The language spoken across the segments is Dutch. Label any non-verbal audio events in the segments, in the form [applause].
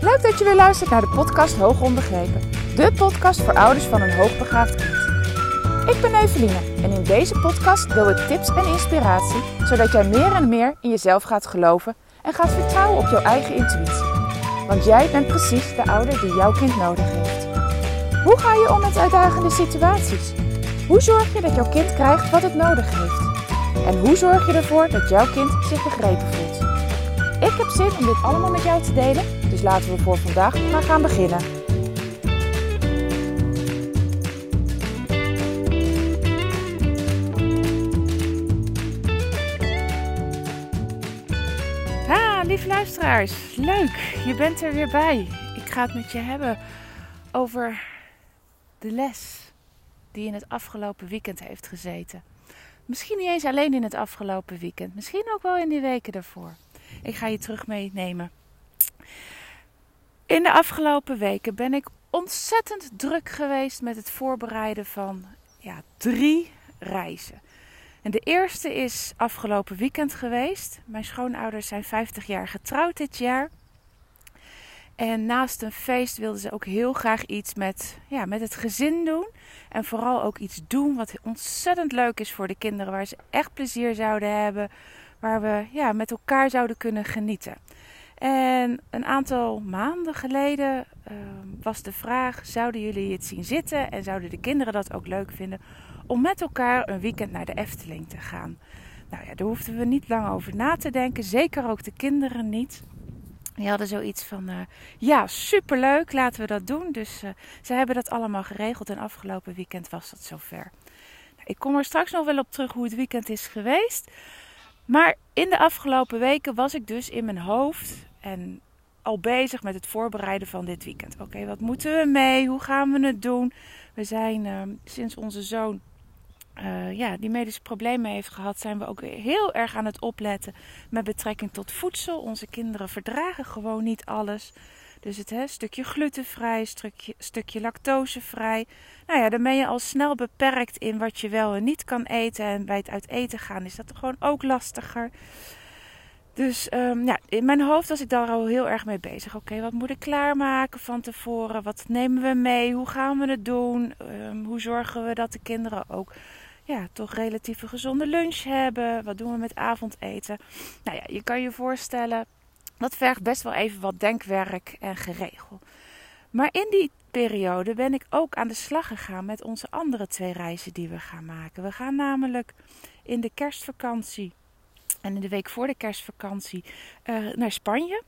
Leuk dat je weer luistert naar de podcast Hoog Onbegrepen. De podcast voor ouders van een hoogbegaafd kind. Ik ben Eveline en in deze podcast deel ik tips en inspiratie... zodat jij meer en meer in jezelf gaat geloven en gaat vertrouwen op jouw eigen intuïtie. Want jij bent precies de ouder die jouw kind nodig heeft. Hoe ga je om met uitdagende situaties? Hoe zorg je dat jouw kind krijgt wat het nodig heeft? En hoe zorg je ervoor dat jouw kind zich begrepen voelt? Ik heb zin om dit allemaal met jou te delen, laten we voor vandaag maar gaan beginnen. Ha, lieve luisteraars, leuk, je bent er weer bij. Ik ga het met je hebben over de les die in het afgelopen weekend heeft gezeten. Misschien niet eens alleen in het afgelopen weekend, misschien ook wel in die weken daarvoor. Ik ga je terug meenemen. In de afgelopen weken ben ik ontzettend druk geweest met het voorbereiden van ja, drie reizen. En de eerste is afgelopen weekend geweest. Mijn schoonouders zijn 50 jaar getrouwd dit jaar. En naast een feest wilden ze ook heel graag iets met, ja, met het gezin doen. En vooral ook iets doen wat ontzettend leuk is voor de kinderen. Waar ze echt plezier zouden hebben waar we ja, met elkaar zouden kunnen genieten. En een aantal maanden geleden uh, was de vraag: zouden jullie het zien zitten en zouden de kinderen dat ook leuk vinden om met elkaar een weekend naar de Efteling te gaan? Nou ja, daar hoefden we niet lang over na te denken, zeker ook de kinderen niet. Die hadden zoiets van: uh, ja, superleuk, laten we dat doen. Dus uh, ze hebben dat allemaal geregeld en afgelopen weekend was dat zover. Nou, ik kom er straks nog wel op terug hoe het weekend is geweest. Maar in de afgelopen weken was ik dus in mijn hoofd en al bezig met het voorbereiden van dit weekend. Oké, wat moeten we mee? Hoe gaan we het doen? We zijn uh, sinds onze zoon uh, ja, die medische problemen heeft gehad, zijn we ook heel erg aan het opletten met betrekking tot voedsel. Onze kinderen verdragen gewoon niet alles. Dus het hè, stukje glutenvrij, stukje, stukje lactosevrij. Nou ja, dan ben je al snel beperkt in wat je wel en niet kan eten. En bij het uit eten gaan is dat gewoon ook lastiger. Dus um, ja, in mijn hoofd was ik daar al heel erg mee bezig. Oké, wat moet ik klaarmaken van tevoren? Wat nemen we mee? Hoe gaan we het doen? Um, hoe zorgen we dat de kinderen ook ja, toch relatief een gezonde lunch hebben? Wat doen we met avondeten? Nou ja, je kan je voorstellen, dat vergt best wel even wat denkwerk en geregel. Maar in die periode ben ik ook aan de slag gegaan met onze andere twee reizen die we gaan maken. We gaan namelijk in de kerstvakantie en in de week voor de kerstvakantie uh, naar Spanje.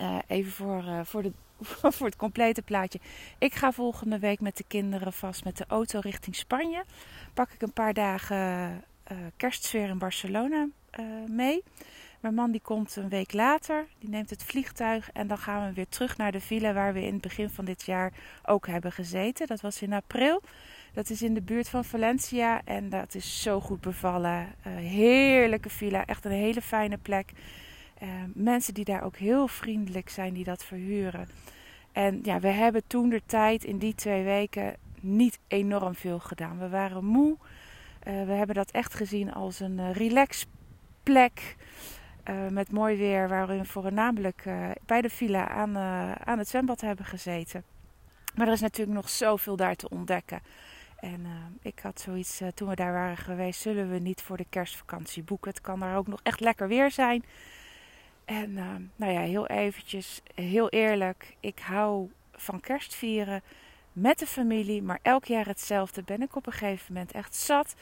Uh, even voor, uh, voor, de, [laughs] voor het complete plaatje. Ik ga volgende week met de kinderen vast met de auto richting Spanje. Pak ik een paar dagen kerstsfeer in Barcelona mee. Mijn man die komt een week later, die neemt het vliegtuig en dan gaan we weer terug naar de villa waar we in het begin van dit jaar ook hebben gezeten. Dat was in april. Dat is in de buurt van Valencia en dat is zo goed bevallen. Uh, heerlijke villa, echt een hele fijne plek. Uh, mensen die daar ook heel vriendelijk zijn, die dat verhuren. En ja, we hebben toen de tijd in die twee weken niet enorm veel gedaan. We waren moe. Uh, we hebben dat echt gezien als een relaxplek. Met mooi weer, waarin we voornamelijk bij de villa aan, aan het zwembad hebben gezeten. Maar er is natuurlijk nog zoveel daar te ontdekken. En ik had zoiets, toen we daar waren geweest, zullen we niet voor de kerstvakantie boeken. Het kan daar ook nog echt lekker weer zijn. En nou ja, heel eventjes, heel eerlijk, ik hou van kerstvieren met de familie. Maar elk jaar hetzelfde ben ik op een gegeven moment echt zat.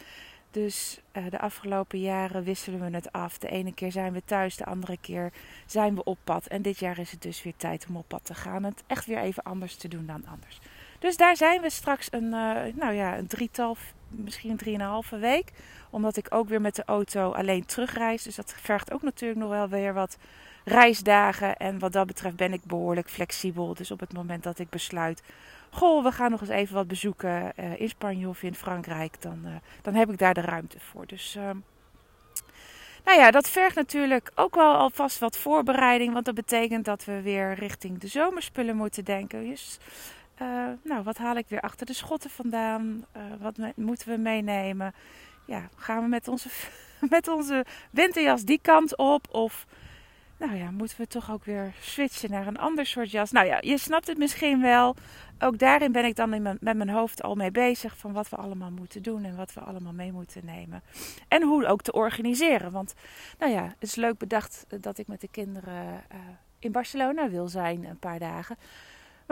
Dus de afgelopen jaren wisselen we het af. De ene keer zijn we thuis, de andere keer zijn we op pad. En dit jaar is het dus weer tijd om op pad te gaan. Het echt weer even anders te doen dan anders. Dus daar zijn we straks een, uh, nou ja, een drietal, misschien een drieënhalve week. Omdat ik ook weer met de auto alleen terugreis. Dus dat vergt ook natuurlijk nog wel weer wat reisdagen. En wat dat betreft ben ik behoorlijk flexibel. Dus op het moment dat ik besluit goh, we gaan nog eens even wat bezoeken uh, in Spanje of in Frankrijk, dan, uh, dan heb ik daar de ruimte voor. Dus uh, nou ja, dat vergt natuurlijk ook wel alvast wat voorbereiding, want dat betekent dat we weer richting de zomerspullen moeten denken. Dus nou, wat haal ik weer achter de schotten vandaan? wat moeten we meenemen? Ja, gaan we met onze, [laughs] met onze winterjas die kant op? Of nou ja, moeten we toch ook weer switchen naar een ander soort jas. Nou ja, je snapt het misschien wel. Ook daarin ben ik dan in mijn, met mijn hoofd al mee bezig van wat we allemaal moeten doen en wat we allemaal mee moeten nemen. En hoe ook te organiseren. Want nou ja, het is leuk bedacht dat ik met de kinderen in Barcelona wil zijn een paar dagen.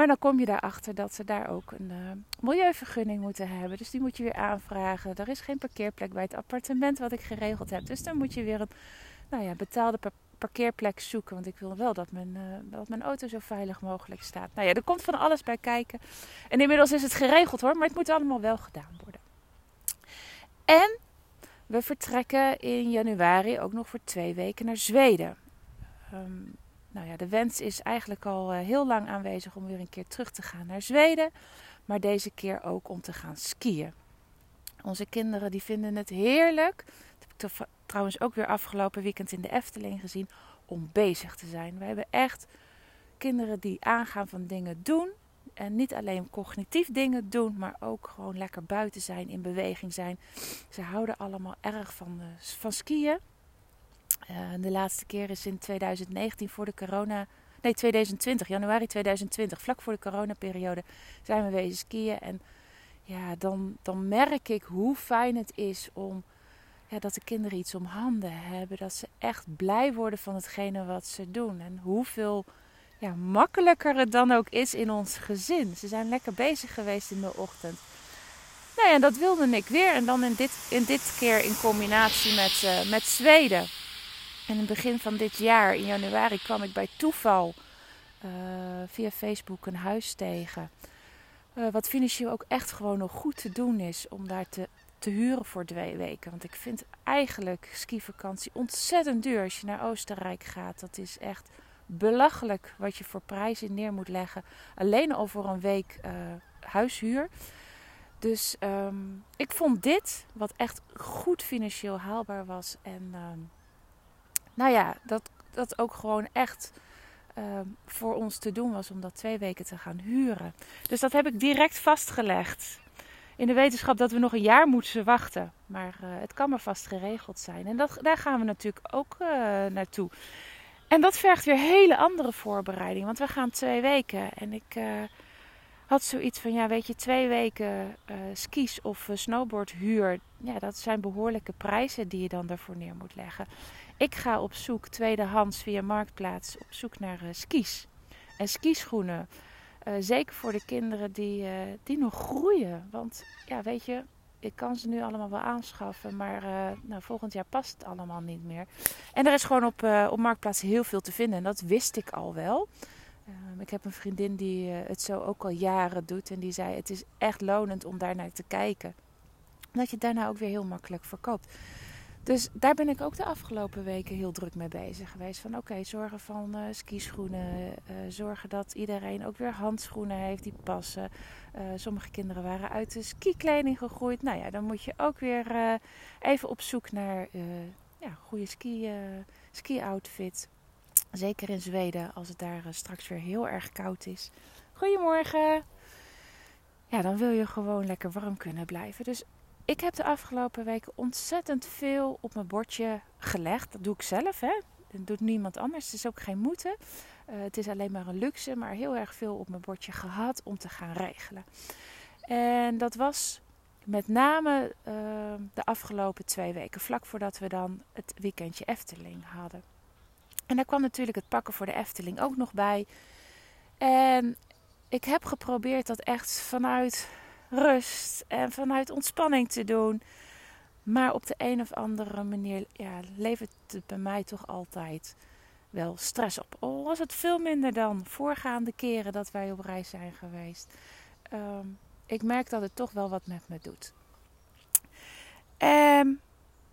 Maar dan kom je daarachter dat ze daar ook een uh, milieuvergunning moeten hebben. Dus die moet je weer aanvragen. Er is geen parkeerplek bij het appartement wat ik geregeld heb. Dus dan moet je weer een nou ja, betaalde parkeerplek zoeken. Want ik wil wel dat mijn, uh, dat mijn auto zo veilig mogelijk staat. Nou ja, er komt van alles bij kijken. En inmiddels is het geregeld hoor, maar het moet allemaal wel gedaan worden. En we vertrekken in januari ook nog voor twee weken naar Zweden. Um, nou ja, de wens is eigenlijk al uh, heel lang aanwezig om weer een keer terug te gaan naar Zweden. Maar deze keer ook om te gaan skiën. Onze kinderen die vinden het heerlijk. Dat heb ik trouwens ook weer afgelopen weekend in de Efteling gezien. Om bezig te zijn. We hebben echt kinderen die aangaan van dingen doen. En niet alleen cognitief dingen doen, maar ook gewoon lekker buiten zijn, in beweging zijn. Ze houden allemaal erg van, uh, van skiën. Uh, de laatste keer is in 2019 voor de corona. Nee, 2020, januari 2020, vlak voor de coronaperiode, zijn we wezen skiën. En ja, dan, dan merk ik hoe fijn het is om ja, dat de kinderen iets om handen hebben. Dat ze echt blij worden van hetgene wat ze doen. En hoeveel ja, makkelijker het dan ook is in ons gezin. Ze zijn lekker bezig geweest in de ochtend. Nou ja, dat wilde ik weer. En dan in dit, in dit keer in combinatie met, uh, met Zweden. In het begin van dit jaar, in januari, kwam ik bij toeval uh, via Facebook een huis tegen. Uh, wat financieel ook echt gewoon nog goed te doen is om daar te, te huren voor twee weken. Want ik vind eigenlijk skivakantie ontzettend duur als je naar Oostenrijk gaat. Dat is echt belachelijk wat je voor prijzen neer moet leggen. Alleen al voor een week uh, huishuur. Dus um, ik vond dit, wat echt goed financieel haalbaar was. En um, nou ja, dat, dat ook gewoon echt uh, voor ons te doen was om dat twee weken te gaan huren. Dus dat heb ik direct vastgelegd. In de wetenschap dat we nog een jaar moeten wachten. Maar uh, het kan maar vast geregeld zijn. En dat, daar gaan we natuurlijk ook uh, naartoe. En dat vergt weer hele andere voorbereiding. Want we gaan twee weken. En ik had zoiets van, ja weet je, twee weken skis of snowboardhuur. Ja, dat zijn behoorlijke prijzen die je dan daarvoor neer moet leggen. Ik ga op zoek tweedehands via Marktplaats op zoek naar uh, skis en skischoenen. Uh, zeker voor de kinderen die, uh, die nog groeien. Want ja, weet je, ik kan ze nu allemaal wel aanschaffen, maar nou, volgend jaar past het allemaal niet meer. En er is gewoon op, op Marktplaats heel veel te vinden en dat wist ik al wel. Ehm, ik heb een vriendin die het zo ook al jaren doet en die zei: Het is echt lonend om daar naar te kijken. Omdat je het daarna ook weer heel makkelijk verkoopt. Dus daar ben ik ook de afgelopen weken heel druk mee bezig geweest. Van oké, zorgen van uh, skischoenen. Uh, zorgen dat iedereen ook weer handschoenen heeft die passen. Sommige kinderen waren uit de skikleding gegroeid. Nou ja, dan moet je ook weer even op zoek naar ja, goede ski, ski outfit. Zeker in Zweden, als het daar straks weer heel erg koud is. Goedemorgen! Ja, dan wil je gewoon lekker warm kunnen blijven. Dus ik heb de afgelopen weken ontzettend veel op mijn bordje gelegd. Dat doe ik zelf, hè. Dat doet niemand anders. Het is ook geen moeten. Uh, het is alleen maar een luxe, maar heel erg veel op mijn bordje gehad om te gaan regelen. En dat was met name uh, de afgelopen twee weken, vlak voordat we dan het weekendje Efteling hadden. En daar kwam natuurlijk het pakken voor de Efteling ook nog bij. En ik heb geprobeerd dat echt vanuit rust en vanuit ontspanning te doen. Maar op de een of andere manier ja, levert het bij mij toch altijd wel stress op. Al was het veel minder dan voorgaande keren dat wij op reis zijn geweest. Um, ik merk dat het toch wel wat met me doet. Ehm,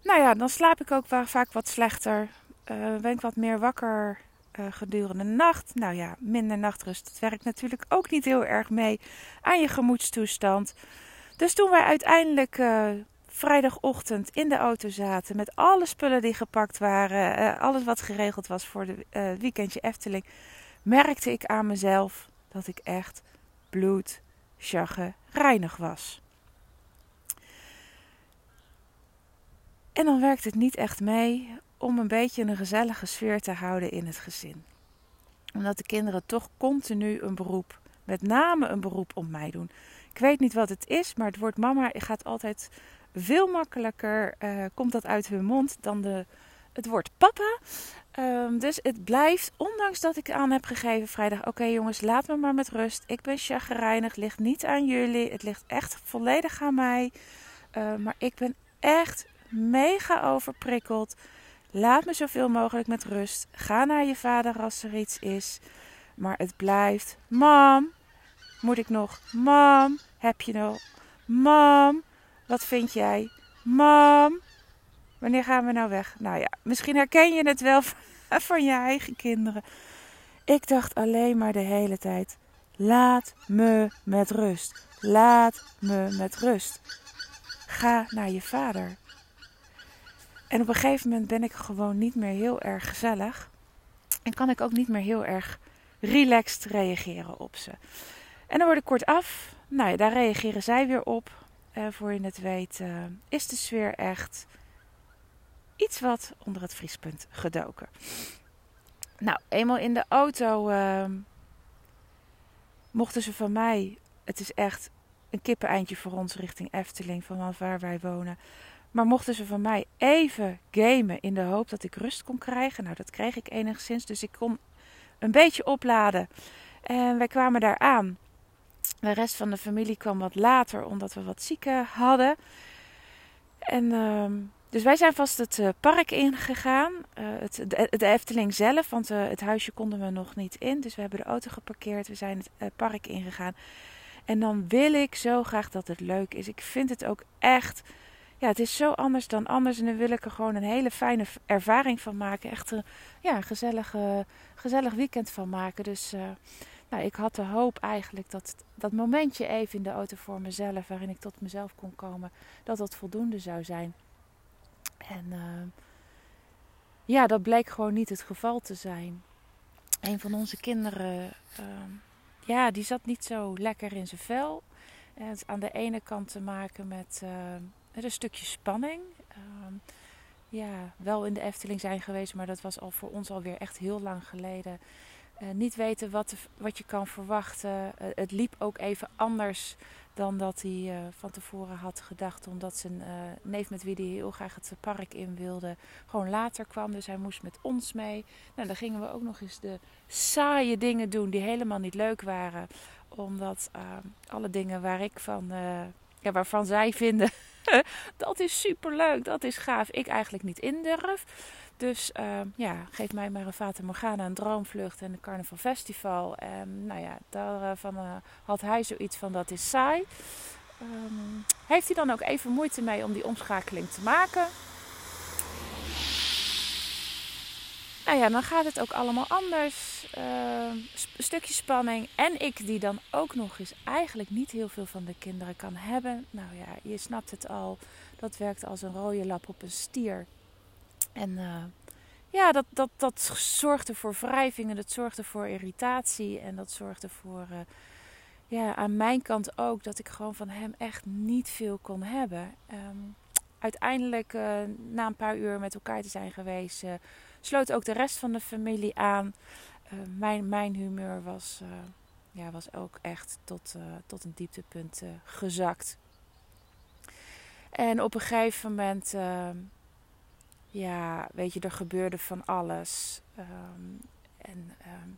nou ja, dan slaap ik ook vaak wat slechter. Uh, ben ik wat meer wakker uh, gedurende de nacht. Nou ja, minder nachtrust. Dat werkt natuurlijk ook niet heel erg mee aan je gemoedstoestand. Dus toen wij uiteindelijk uh, vrijdagochtend in de auto zaten met alle spullen die gepakt waren, alles wat geregeld was voor de weekendje Efteling, merkte ik aan mezelf dat ik echt bloed, reinig was. En dan werkt het niet echt mee om een beetje een gezellige sfeer te houden in het gezin. Omdat de kinderen toch continu een beroep, met name een beroep op mij doen. Ik weet niet wat het is, maar het woord mama gaat altijd veel makkelijker, uh, komt dat uit hun mond dan de, het woord papa. Um, dus het blijft, ondanks dat ik aan heb gegeven vrijdag, oké jongens, laat me maar met rust. Ik ben chagrijnig, het ligt niet aan jullie, het ligt echt volledig aan mij. Uh, maar ik ben echt mega overprikkeld. Laat me zoveel mogelijk met rust. Ga naar je vader als er iets is. Maar het blijft. Mam, moet ik nog? Mam, heb je nog? Mam, wat vind jij? Mam, wanneer gaan we nou weg? Nou ja, misschien herken je het wel [laughs] van je eigen kinderen. Ik dacht alleen maar de hele tijd: laat me met rust. Laat me met rust. Ga naar je vader. En op een gegeven moment ben ik gewoon niet meer heel erg gezellig. En kan ik ook niet meer heel erg relaxed reageren op ze. En dan word ik kort af. Nou ja, daar reageren zij weer op. Uh, voor je het weet, is de sfeer echt iets wat onder het vriespunt gedoken. Nou, eenmaal in de auto uh, mochten ze van mij. Het is echt een kippeneindje voor ons richting Efteling, vanaf waar wij wonen. Maar mochten ze van mij even gamen in de hoop dat ik rust kon krijgen. Nou, dat kreeg ik enigszins. Dus ik kon een beetje opladen. En wij kwamen daar aan. De rest van de familie kwam wat later, omdat we wat zieken hadden. En uh, dus wij zijn vast het uh, park ingegaan. Uh, het, de, Efteling zelf, want uh, het huisje konden we nog niet in. Dus we hebben de auto geparkeerd. We zijn het park ingegaan. En dan wil ik zo graag dat het leuk is. Ik vind het ook echt ja, het is zo anders dan anders. En dan wil ik er gewoon een hele fijne ervaring van maken. Echt een ja, gezellige, gezellig weekend van maken. Dus uh, nou, ik had de hoop eigenlijk dat dat momentje even in de auto voor mezelf, waarin ik tot mezelf kon komen, dat dat voldoende zou zijn. En uh, ja, dat bleek gewoon niet het geval te zijn. Een van onze kinderen, uh, ja, die zat niet zo lekker in zijn vel. En het aan de ene kant te maken met met een stukje spanning. Uh, ja, wel in de Efteling zijn geweest, maar dat was al voor ons alweer echt heel lang geleden. Uh, niet weten wat, wat je kan verwachten. Uh, het liep ook even anders dan dat hij uh, van tevoren had gedacht. Omdat zijn neef met wie hij heel graag het park in wilde, gewoon later kwam. Dus hij moest met ons mee. Nou, dan gingen we ook nog eens de saaie dingen doen die helemaal niet leuk waren. Omdat alle dingen waar ik van, ja, waarvan zij vinden [laughs] dat is super leuk, dat is gaaf. Ik eigenlijk niet in durf. Dus uh, ja, geef mij maar een Fata Morgana, een droomvlucht en een Carnaval Festival. En nou ja, daarvan uh, had hij zoiets van dat is saai. Um, heeft hij dan ook even moeite mee om die omschakeling te maken? Nou ja, dan gaat het ook allemaal anders. Een stukje spanning. En ik die dan ook nog eens eigenlijk niet heel veel van de kinderen kan hebben. Nou ja, je snapt het al. Dat werkt als een rode lap op een stier. En uh, ja, dat, dat, dat zorgde voor wrijvingen. Dat zorgde voor irritatie. En dat zorgde voor... Uh, ja, aan mijn kant ook dat ik gewoon van hem echt niet veel kon hebben. Um, uiteindelijk, uh, na een paar uur met elkaar te zijn geweest, sloot ook de rest van de familie aan. Uh, mijn, mijn humeur was, ja, was ook echt tot, tot een dieptepunt gezakt. En op een gegeven moment, ja, weet je, er gebeurde van alles. Um, en um,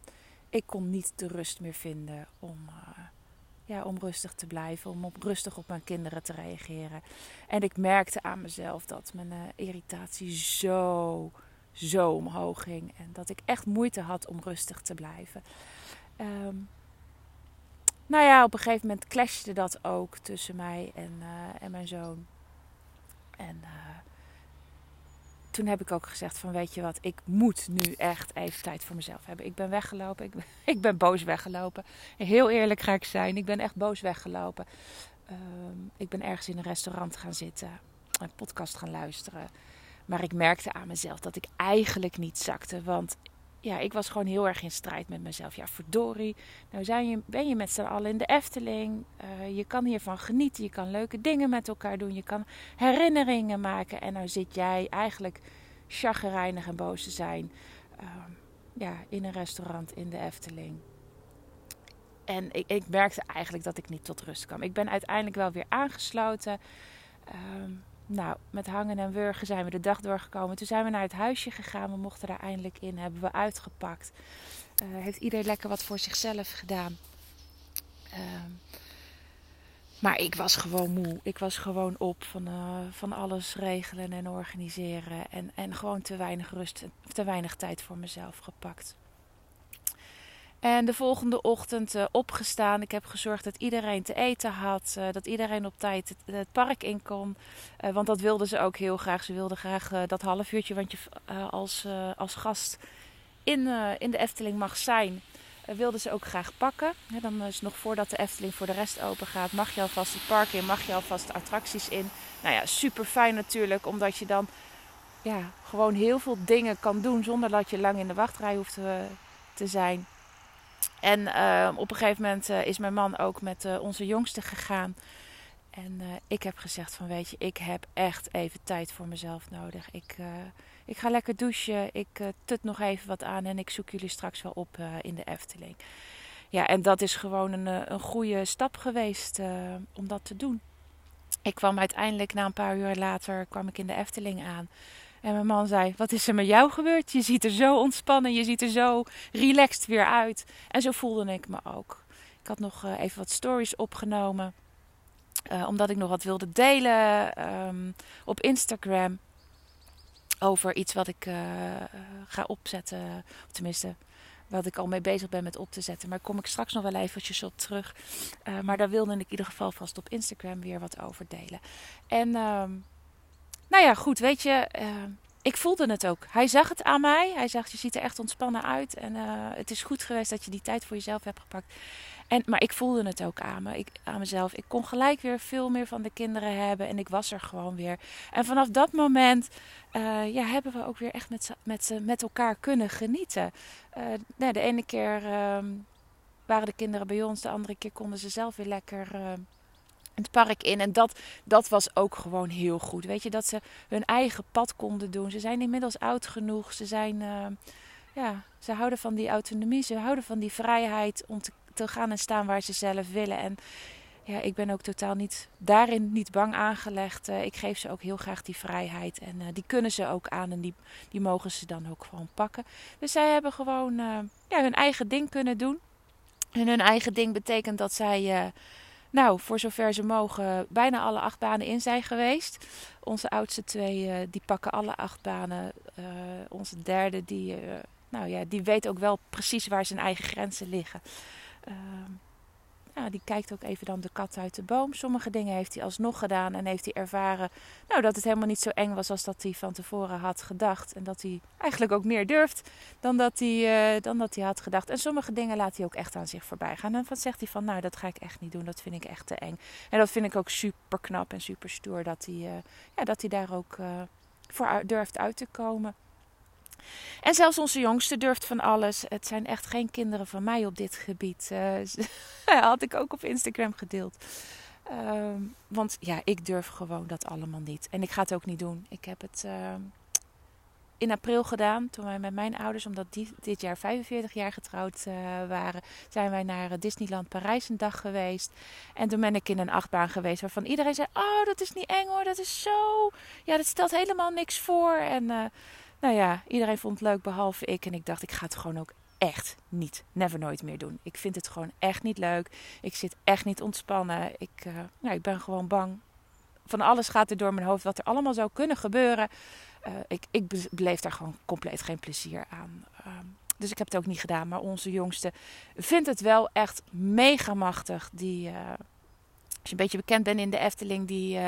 ik kon niet de rust meer vinden om ja, om rustig te blijven, om op, rustig op mijn kinderen te reageren. En ik merkte aan mezelf dat mijn irritatie zo, zo omhoog ging. En dat ik echt moeite had om rustig te blijven. Um, nou ja, op een gegeven moment clashte dat ook tussen mij en, uh, en mijn zoon. En uh, toen heb ik ook gezegd van weet je wat, ik moet nu echt even tijd voor mezelf hebben. Ik ben weggelopen, ik ben, [laughs] boos weggelopen. Heel eerlijk ga ik zijn, ik ben echt boos weggelopen. Um, ik ben ergens in een restaurant gaan zitten, een podcast gaan luisteren. Maar ik merkte aan mezelf dat ik eigenlijk niet zakte. Want ja, ik was gewoon heel erg in strijd met mezelf. Ja, verdorie. Nou zijn je, ben je met z'n allen in de Efteling. Uh, je kan hiervan genieten. Je kan leuke dingen met elkaar doen. Je kan herinneringen maken. En nou zit jij eigenlijk chagrijnig en boos te zijn. Ehm, ja, in een restaurant in de Efteling. En ik, ik, merkte eigenlijk dat ik niet tot rust kwam. Ik ben uiteindelijk wel weer aangesloten. Ehm, nou, met hangen en wurgen zijn we de dag doorgekomen. Toen zijn we naar het huisje gegaan. We mochten daar eindelijk in. Hebben we uitgepakt. Uh, heeft iedereen lekker wat voor zichzelf gedaan. Ehm, maar ik was gewoon moe. Ik was gewoon op van, uh, van alles regelen en organiseren. En, en gewoon te weinig rust, te weinig tijd voor mezelf gepakt. En de volgende ochtend uh, opgestaan. Ik heb gezorgd dat iedereen te eten had. Uh, dat iedereen op tijd het, park in kon. Uh, want dat wilden ze ook heel graag. Ze wilden graag dat half uurtje, want je als, als gast in, in de Efteling mag zijn, wilden ze ook graag pakken. dan is nog voordat de Efteling voor de rest open gaat, mag je alvast het park in, mag je alvast de attracties in. Nou ja, super fijn natuurlijk, omdat je dan ja, gewoon heel veel dingen kan doen zonder dat je lang in de wachtrij hoeft te zijn. En uh, op een gegeven moment uh, is mijn man ook met uh, onze jongste gegaan. En ik heb gezegd van weet je, ik heb echt even tijd voor mezelf nodig. Ik, ik ga lekker douchen, ik tut nog even wat aan en ik zoek jullie straks wel op in de Efteling. Ja, en dat is gewoon een, een goede stap geweest om dat te doen. Ik kwam uiteindelijk na een paar uur later kwam ik in de Efteling aan. En mijn man zei: Wat is er met jou gebeurd? Je ziet er zo ontspannen, je ziet er zo relaxed weer uit. En zo voelde ik me ook. Ik had nog uh, even wat stories opgenomen, uh, omdat ik nog wat wilde delen um, op Instagram. Over iets wat ik uh, ga opzetten. Tenminste, wat ik al mee bezig ben met op te zetten. Maar kom ik straks nog wel eventjes op terug. maar daar wilde ik in ieder geval vast op Instagram weer wat over delen. En. Um, nou ja, goed, weet je, uh, ik voelde het ook. Hij zag het aan mij. Hij zegt, je ziet er echt ontspannen uit. En uh, het is goed geweest dat je die tijd voor jezelf hebt gepakt. En, maar ik voelde het ook aan, me, ik, aan mezelf. Ik kon gelijk weer veel meer van de kinderen hebben. En ik was er gewoon weer. En vanaf dat moment uh, ja, hebben we ook weer echt met, met, met elkaar kunnen genieten. nou, de ene keer waren de kinderen bij ons. De andere keer konden ze zelf weer lekker het park in. En dat, dat was ook gewoon heel goed. Weet je, dat ze hun eigen pad konden doen. Ze zijn inmiddels oud genoeg. Ze zijn, uh, ja, ze houden van die autonomie. Ze houden van die vrijheid om te, te gaan en staan waar ze zelf willen. En ja, ik ben ook totaal niet daarin niet bang aangelegd. Uh, ik geef ze ook heel graag die vrijheid. En uh, die kunnen ze ook aan en die, die mogen ze dan ook gewoon pakken. Dus zij hebben gewoon ja, hun eigen ding kunnen doen. En hun eigen ding betekent dat zij nou, voor zover ze mogen, bijna alle acht banen in zijn geweest. Onze oudste twee, uh, die pakken alle acht banen. Uh, onze derde, die, uh, nou ja, die weet ook wel precies waar zijn eigen grenzen liggen. Ehm, ja, die kijkt ook even dan de kat uit de boom. Sommige dingen heeft hij alsnog gedaan en heeft hij ervaren nou, dat het helemaal niet zo eng was als dat hij van tevoren had gedacht. En dat hij eigenlijk ook meer durft dan dat hij, uh, dan dat hij had gedacht. En sommige dingen laat hij ook echt aan zich voorbij gaan. En dan zegt hij van, nou, dat ga ik echt niet doen. Dat vind ik echt te eng. En dat vind ik ook super knap en super stoer dat hij, uh, ja, dat hij daar ook uh, voor durft uit te komen. En zelfs onze jongste durft van alles. Het zijn echt geen kinderen van mij op dit gebied. Uh, [laughs] had ik ook op Instagram gedeeld. Uh, want ja, ik durf gewoon dat allemaal niet. En ik ga het ook niet doen. Ik heb het uh, in april gedaan. Toen wij met mijn ouders, omdat die dit jaar 45 jaar getrouwd uh, waren, zijn wij naar Disneyland Parijs een dag geweest. En toen ben ik in een achtbaan geweest waarvan iedereen zei: Oh, dat is niet eng hoor. Dat is zo. Ja, dat stelt helemaal niks voor. En nou ja, iedereen vond het leuk behalve ik. En ik dacht, ik ga het gewoon ook echt niet, never nooit meer doen. Ik vind het gewoon echt niet leuk. Ik zit echt niet ontspannen. Ik, uh, nou, ik ben gewoon bang. Van alles gaat er door mijn hoofd wat er allemaal zou kunnen gebeuren. Uh, ik, ik beleef daar gewoon compleet geen plezier aan. Uh, dus ik heb het ook niet gedaan. Maar onze jongste vindt het wel echt mega machtig. Die, eh, als je een beetje bekend bent in de Efteling, die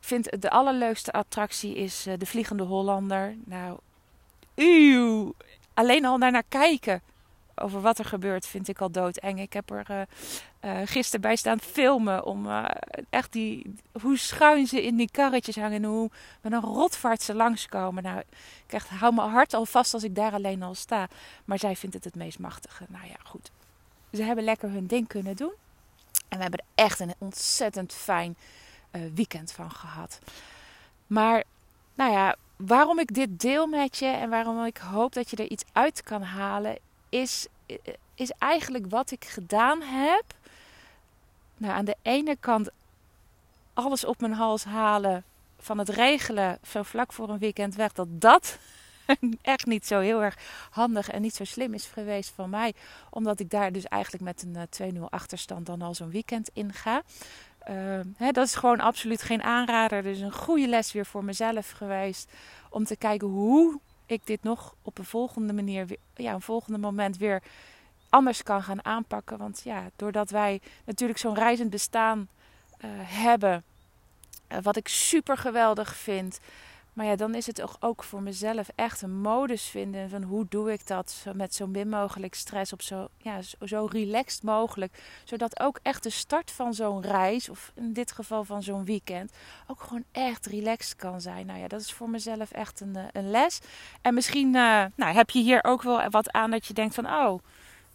vind de allerleukste attractie is uh, de Vliegende Hollander. Nou, uw, alleen al naar, naar kijken over wat er gebeurt vind ik al doodeng. Ik heb er uh, gisteren bij staan filmen om echt die, hoe schuin ze in die karretjes hangen en hoe met een rotvaart ze langskomen. Nou, ik echt hou mijn hart al vast als ik daar alleen al sta. Maar zij vindt het het meest machtige. Nou ja, goed. Ze hebben lekker hun ding kunnen doen. En we hebben echt een ontzettend fijn weekend van gehad. Maar, nou ja, waarom ik dit deel met je en waarom ik hoop dat je er iets uit kan halen, is, is eigenlijk wat ik gedaan heb. Nou, aan de ene kant alles op mijn hals halen van het regelen zo vlak voor een weekend weg, dat dat [laughs] echt niet zo heel erg handig en niet zo slim is geweest van mij. Omdat ik daar dus eigenlijk met een 2-0 achterstand dan al zo'n weekend in ga. Uh, hè, dat is gewoon absoluut geen aanrader. Dus een goede les weer voor mezelf geweest. Om te kijken hoe ik dit nog op een volgende manier, ja, een volgende moment weer anders kan gaan aanpakken. Want ja, doordat wij natuurlijk zo'n reizend bestaan uh, hebben, uh, wat ik super geweldig vind. Maar ja, dan is het toch ook voor mezelf echt een modus vinden van hoe doe ik dat met zo min mogelijk stress op zo, ja, zo relaxed mogelijk. Zodat ook echt de start van zo'n reis, of in dit geval van zo'n weekend, ook gewoon echt relaxed kan zijn. Nou ja, dat is voor mezelf echt een, een les. En misschien uh, nou, heb je hier ook wel wat aan dat je denkt van, oh,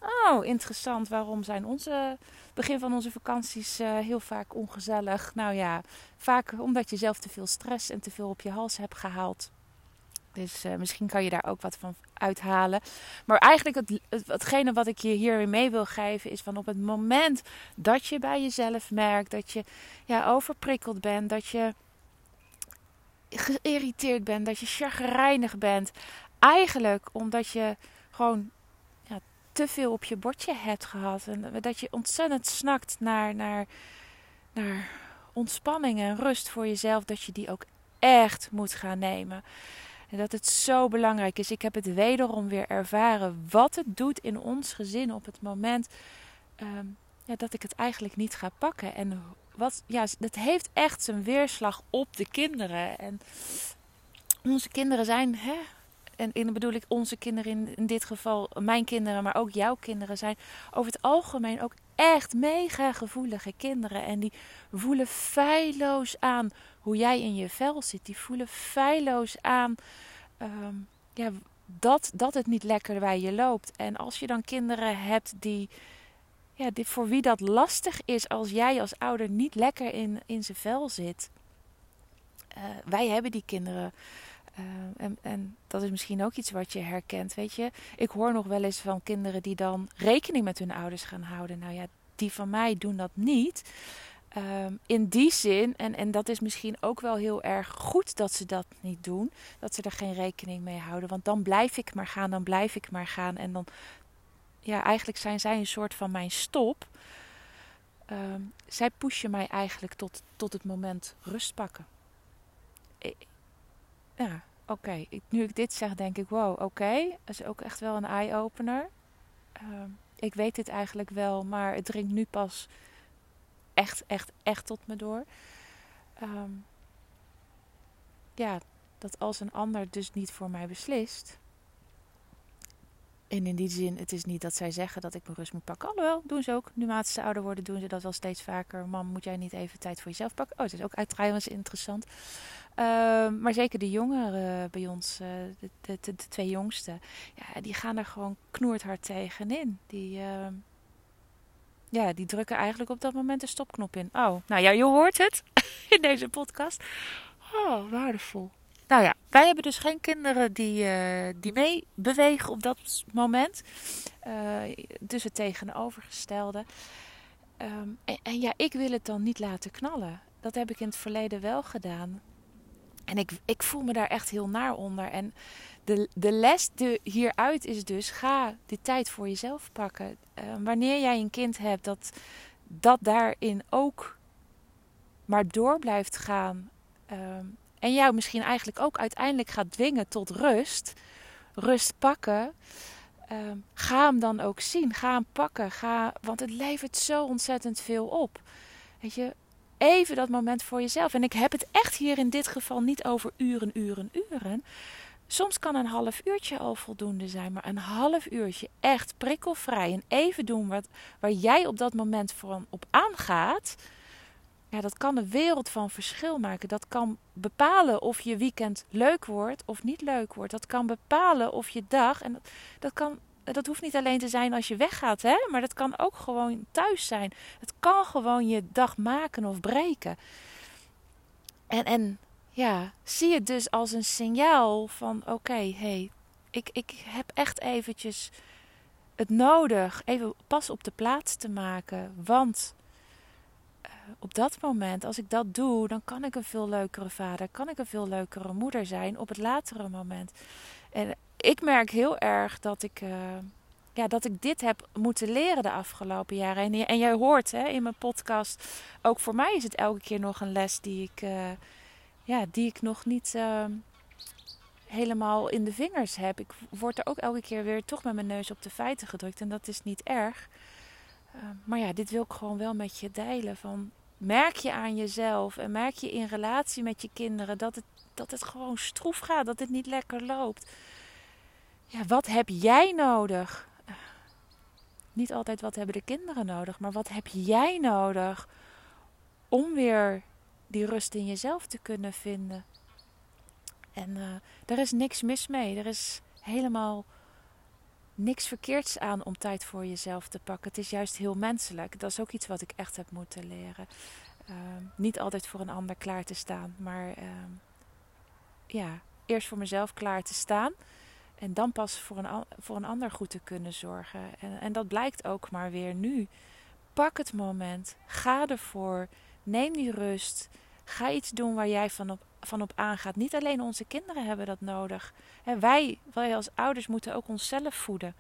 oh interessant, waarom zijn onze begin van onze vakanties uh, heel vaak ongezellig. Nou ja, vaak omdat je zelf te veel stress en te veel op je hals hebt gehaald. Dus uh, misschien kan je daar ook wat van uithalen. Maar eigenlijk het, het, hetgene wat ik je hier mee wil geven is van op het moment dat je bij jezelf merkt dat je ja, overprikkeld bent, dat je geïrriteerd bent, dat je chagrijnig bent. Eigenlijk omdat je gewoon te veel op je bordje hebt gehad. En dat je ontzettend snakt naar, naar, naar ontspanning en rust voor jezelf. Dat je die ook echt moet gaan nemen. En dat het zo belangrijk is. Ik heb het wederom weer ervaren. Wat het doet in ons gezin op het moment um, ja, dat ik het eigenlijk niet ga pakken. En wat, ja, dat heeft echt zijn weerslag op de kinderen. En onze kinderen zijn hè, en in bedoel ik onze kinderen in, dit geval, mijn kinderen, maar ook jouw kinderen zijn over het algemeen ook echt mega gevoelige kinderen. En die voelen feilloos aan hoe jij in je vel zit. Die voelen feilloos aan um, ja, dat, dat het niet lekker bij je loopt. En als je dan kinderen hebt die, ja, die, voor wie dat lastig is als jij als ouder niet lekker in, in zijn vel zit. Uh, wij hebben die kinderen uh, en, dat is misschien ook iets wat je herkent. Weet je, ik hoor nog wel eens van kinderen die dan rekening met hun ouders gaan houden. Nou ja, die van mij doen dat niet. Uh, in die zin, en, en dat is misschien ook wel heel erg goed dat ze dat niet doen, dat ze er geen rekening mee houden. Want dan blijf ik maar gaan, dan blijf ik maar gaan. En dan, ja, eigenlijk zijn zij een soort van mijn stop. Uh, zij pushen mij eigenlijk tot, tot het moment rust pakken ja, oké. Nu ik dit zeg, denk ik, wow, oké. Dat is ook echt wel een eye-opener. Uh, ik weet dit eigenlijk wel, maar het dringt nu pas echt, echt, echt tot me door. Um, ja, dat als een ander dus niet voor mij beslist. En in die zin, het is niet dat zij zeggen dat ik mijn rust moet pakken. Alhoewel, doen ze ook. Nu ze ouder worden, doen ze dat wel steeds vaker. Mam, moet jij niet even tijd voor jezelf pakken? Oh, het is ook trouwens interessant. Ehm, maar zeker de jongeren bij ons, uh, de, de, de, twee jongsten, ja, die gaan er gewoon knoerd tegenin. Die, uh, ja, die drukken eigenlijk op dat moment de stopknop in. Oh, nou ja, je hoort het [laughs] in deze podcast. Oh, waardevol. Nou ja, wij hebben dus geen kinderen die, uh, die mee bewegen op dat moment. Uh, dus het tegenovergestelde. En, en ja, ik wil het dan niet laten knallen. Dat heb ik in het verleden wel gedaan. En ik, ik voel me daar echt heel naar onder. En de, de les de, hieruit is dus: ga die tijd voor jezelf pakken. Uh, wanneer jij een kind hebt dat, dat daarin ook maar door blijft gaan. Uh, en jou misschien eigenlijk ook uiteindelijk gaat dwingen tot rust. Rust pakken. Uh, ga hem dan ook zien. Ga hem pakken. Ga, want het levert zo ontzettend veel op. Weet je, even dat moment voor jezelf. En ik heb het echt hier in dit geval niet over uren, uren, uren. Soms kan een half uurtje al voldoende zijn, maar een half uurtje echt prikkelvrij en even doen wat, waar jij op dat moment voor op aangaat. Ja, dat kan een wereld van verschil maken. Dat kan bepalen of je weekend leuk wordt of niet leuk wordt. Dat kan bepalen of je dag. En dat, dat kan dat hoeft niet alleen te zijn als je weggaat, hè? maar dat kan ook gewoon thuis zijn. Het kan gewoon je dag maken of breken. En, en ja, zie het dus als een signaal van oké, hey, ik, ik heb echt eventjes het nodig even pas op de plaats te maken. Want uh, op dat moment, als ik dat doe, dan kan ik een veel leukere vader, kan ik een veel leukere moeder zijn op het latere moment. En ik merk heel erg dat ik, uh, ja, dat ik dit heb moeten leren de afgelopen jaren. En, en jij hoort hè, in mijn podcast, ook voor mij is het elke keer nog een les die ik, uh, ja, die ik nog niet helemaal in de vingers heb. Ik word er ook elke keer weer toch met mijn neus op de feiten gedrukt. En dat is niet erg. Uh, maar ja, dit wil ik gewoon wel met je delen. Van, merk je aan jezelf en merk je in relatie met je kinderen dat het, dat het gewoon stroef gaat. Dat het niet lekker loopt. Ja, wat heb jij nodig? Niet altijd wat hebben de kinderen nodig. Maar wat heb jij nodig om weer die rust in jezelf te kunnen vinden? En uh, er is niks mis mee. Er is helemaal niks verkeerds aan om tijd voor jezelf te pakken. Het is juist heel menselijk. Dat is ook iets wat ik echt heb moeten leren. Uh, niet altijd voor een ander klaar te staan, maar uh, ja, eerst voor mezelf klaar te staan. En dan pas voor een, voor een ander goed te kunnen zorgen. En, en dat blijkt ook maar weer nu. Pak het moment. Ga ervoor. Neem die rust. Ga iets doen waar jij van op van op aangaat. Niet alleen onze kinderen hebben dat nodig. Wij, wij als ouders moeten ook onszelf voeden.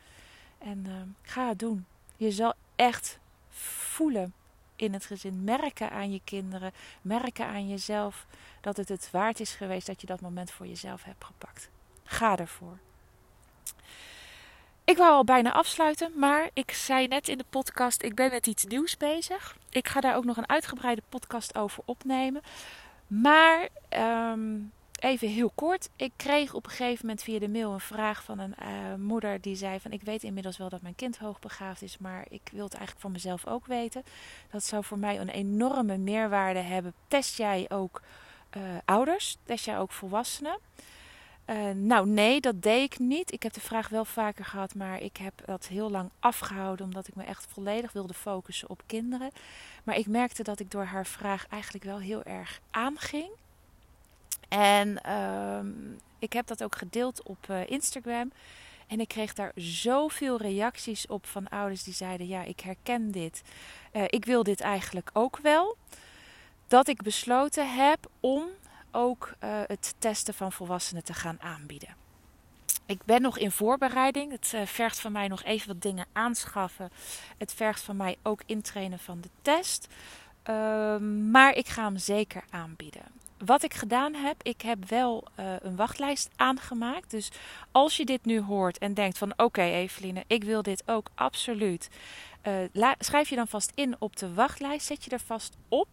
En uh, ga het doen. Je zal echt voelen in het gezin. Merken aan je kinderen. Merken aan jezelf dat het het waard is geweest dat je dat moment voor jezelf hebt gepakt. Ga ervoor. Ik wou al bijna afsluiten, maar ik zei net in de podcast: ik ben met iets nieuws bezig. Ik ga daar ook nog een uitgebreide podcast over opnemen. Maar um, even heel kort. Ik kreeg op een gegeven moment via de mail een vraag van een uh, moeder die zei van ik weet inmiddels wel dat mijn kind hoogbegaafd is, maar ik wil het eigenlijk van mezelf ook weten. Dat zou voor mij een enorme meerwaarde hebben. Test jij ook uh, ouders? Test jij ook volwassenen? Uh, nou, nee, dat deed ik niet. Ik heb de vraag wel vaker gehad, maar ik heb dat heel lang afgehouden omdat ik me echt volledig wilde focussen op kinderen. Maar ik merkte dat ik door haar vraag eigenlijk wel heel erg aanging. En uh, ik heb dat ook gedeeld op uh, Instagram. En ik kreeg daar zoveel reacties op van ouders die zeiden: Ja, ik herken dit. Uh, ik wil dit eigenlijk ook wel. Dat ik besloten heb om ook uh, het testen van volwassenen te gaan aanbieden. Ik ben nog in voorbereiding. Het uh, vergt van mij nog even wat dingen aanschaffen. Het vergt van mij ook intrainen van de test. Uh, maar ik ga hem zeker aanbieden. Wat ik gedaan heb, ik heb wel uh, een wachtlijst aangemaakt. Dus als je dit nu hoort en denkt van oké Eveline, ik wil dit ook absoluut. schrijf je dan vast in op de wachtlijst. Zet je er vast op.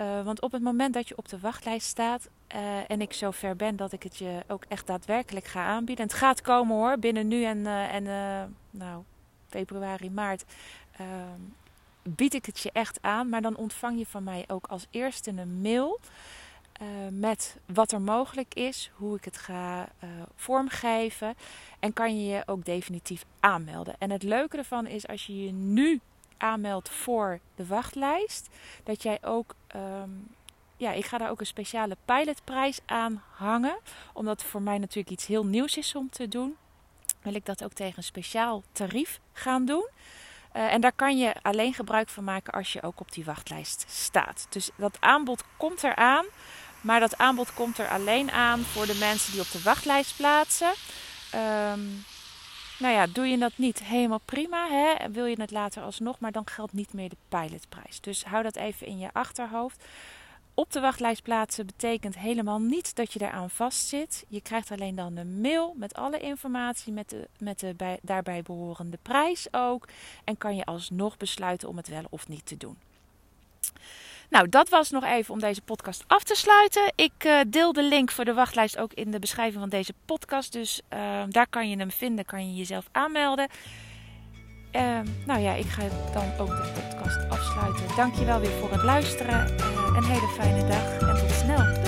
Uh, want op het moment dat je op de wachtlijst staat uh, en ik zo ver ben dat ik het je ook echt daadwerkelijk ga aanbieden. En het gaat komen hoor, binnen nu en, uh, en nou, februari, maart ehm, bied ik het je echt aan. Maar dan ontvang je van mij ook als eerste een mail met wat er mogelijk is, hoe ik het ga vormgeven. En kan je je ook definitief aanmelden. En het leuke ervan is als je je nu aanmeldt voor de wachtlijst, dat jij ook. Um, ja, ik ga daar ook een speciale pilotprijs aan hangen. Omdat het voor mij natuurlijk iets heel nieuws is om te doen. Wil ik dat ook tegen een speciaal tarief gaan doen. Uh, en daar kan je alleen gebruik van maken als je ook op die wachtlijst staat. Dus dat aanbod komt eraan. Maar dat aanbod komt er alleen aan voor de mensen die op de wachtlijst plaatsen. Um, nou ja, doe je dat niet helemaal prima. Hè? Wil je het later alsnog, maar dan geldt niet meer de pilotprijs. Dus hou dat even in je achterhoofd. Op de wachtlijst plaatsen betekent helemaal niet dat je daaraan vastzit. Je krijgt alleen dan een mail met alle informatie, met de, met de bij, daarbij behorende prijs ook. En kan je alsnog besluiten om het wel of niet te doen. Nou, dat was nog even om deze podcast af te sluiten. Ik uh, deel de link voor de wachtlijst ook in de beschrijving van deze podcast. Dus uh, daar kan je hem vinden, kan je jezelf aanmelden. Uh, nou ja, ik ga dan ook de podcast afsluiten. Dankjewel weer voor het luisteren. een hele fijne dag en tot snel.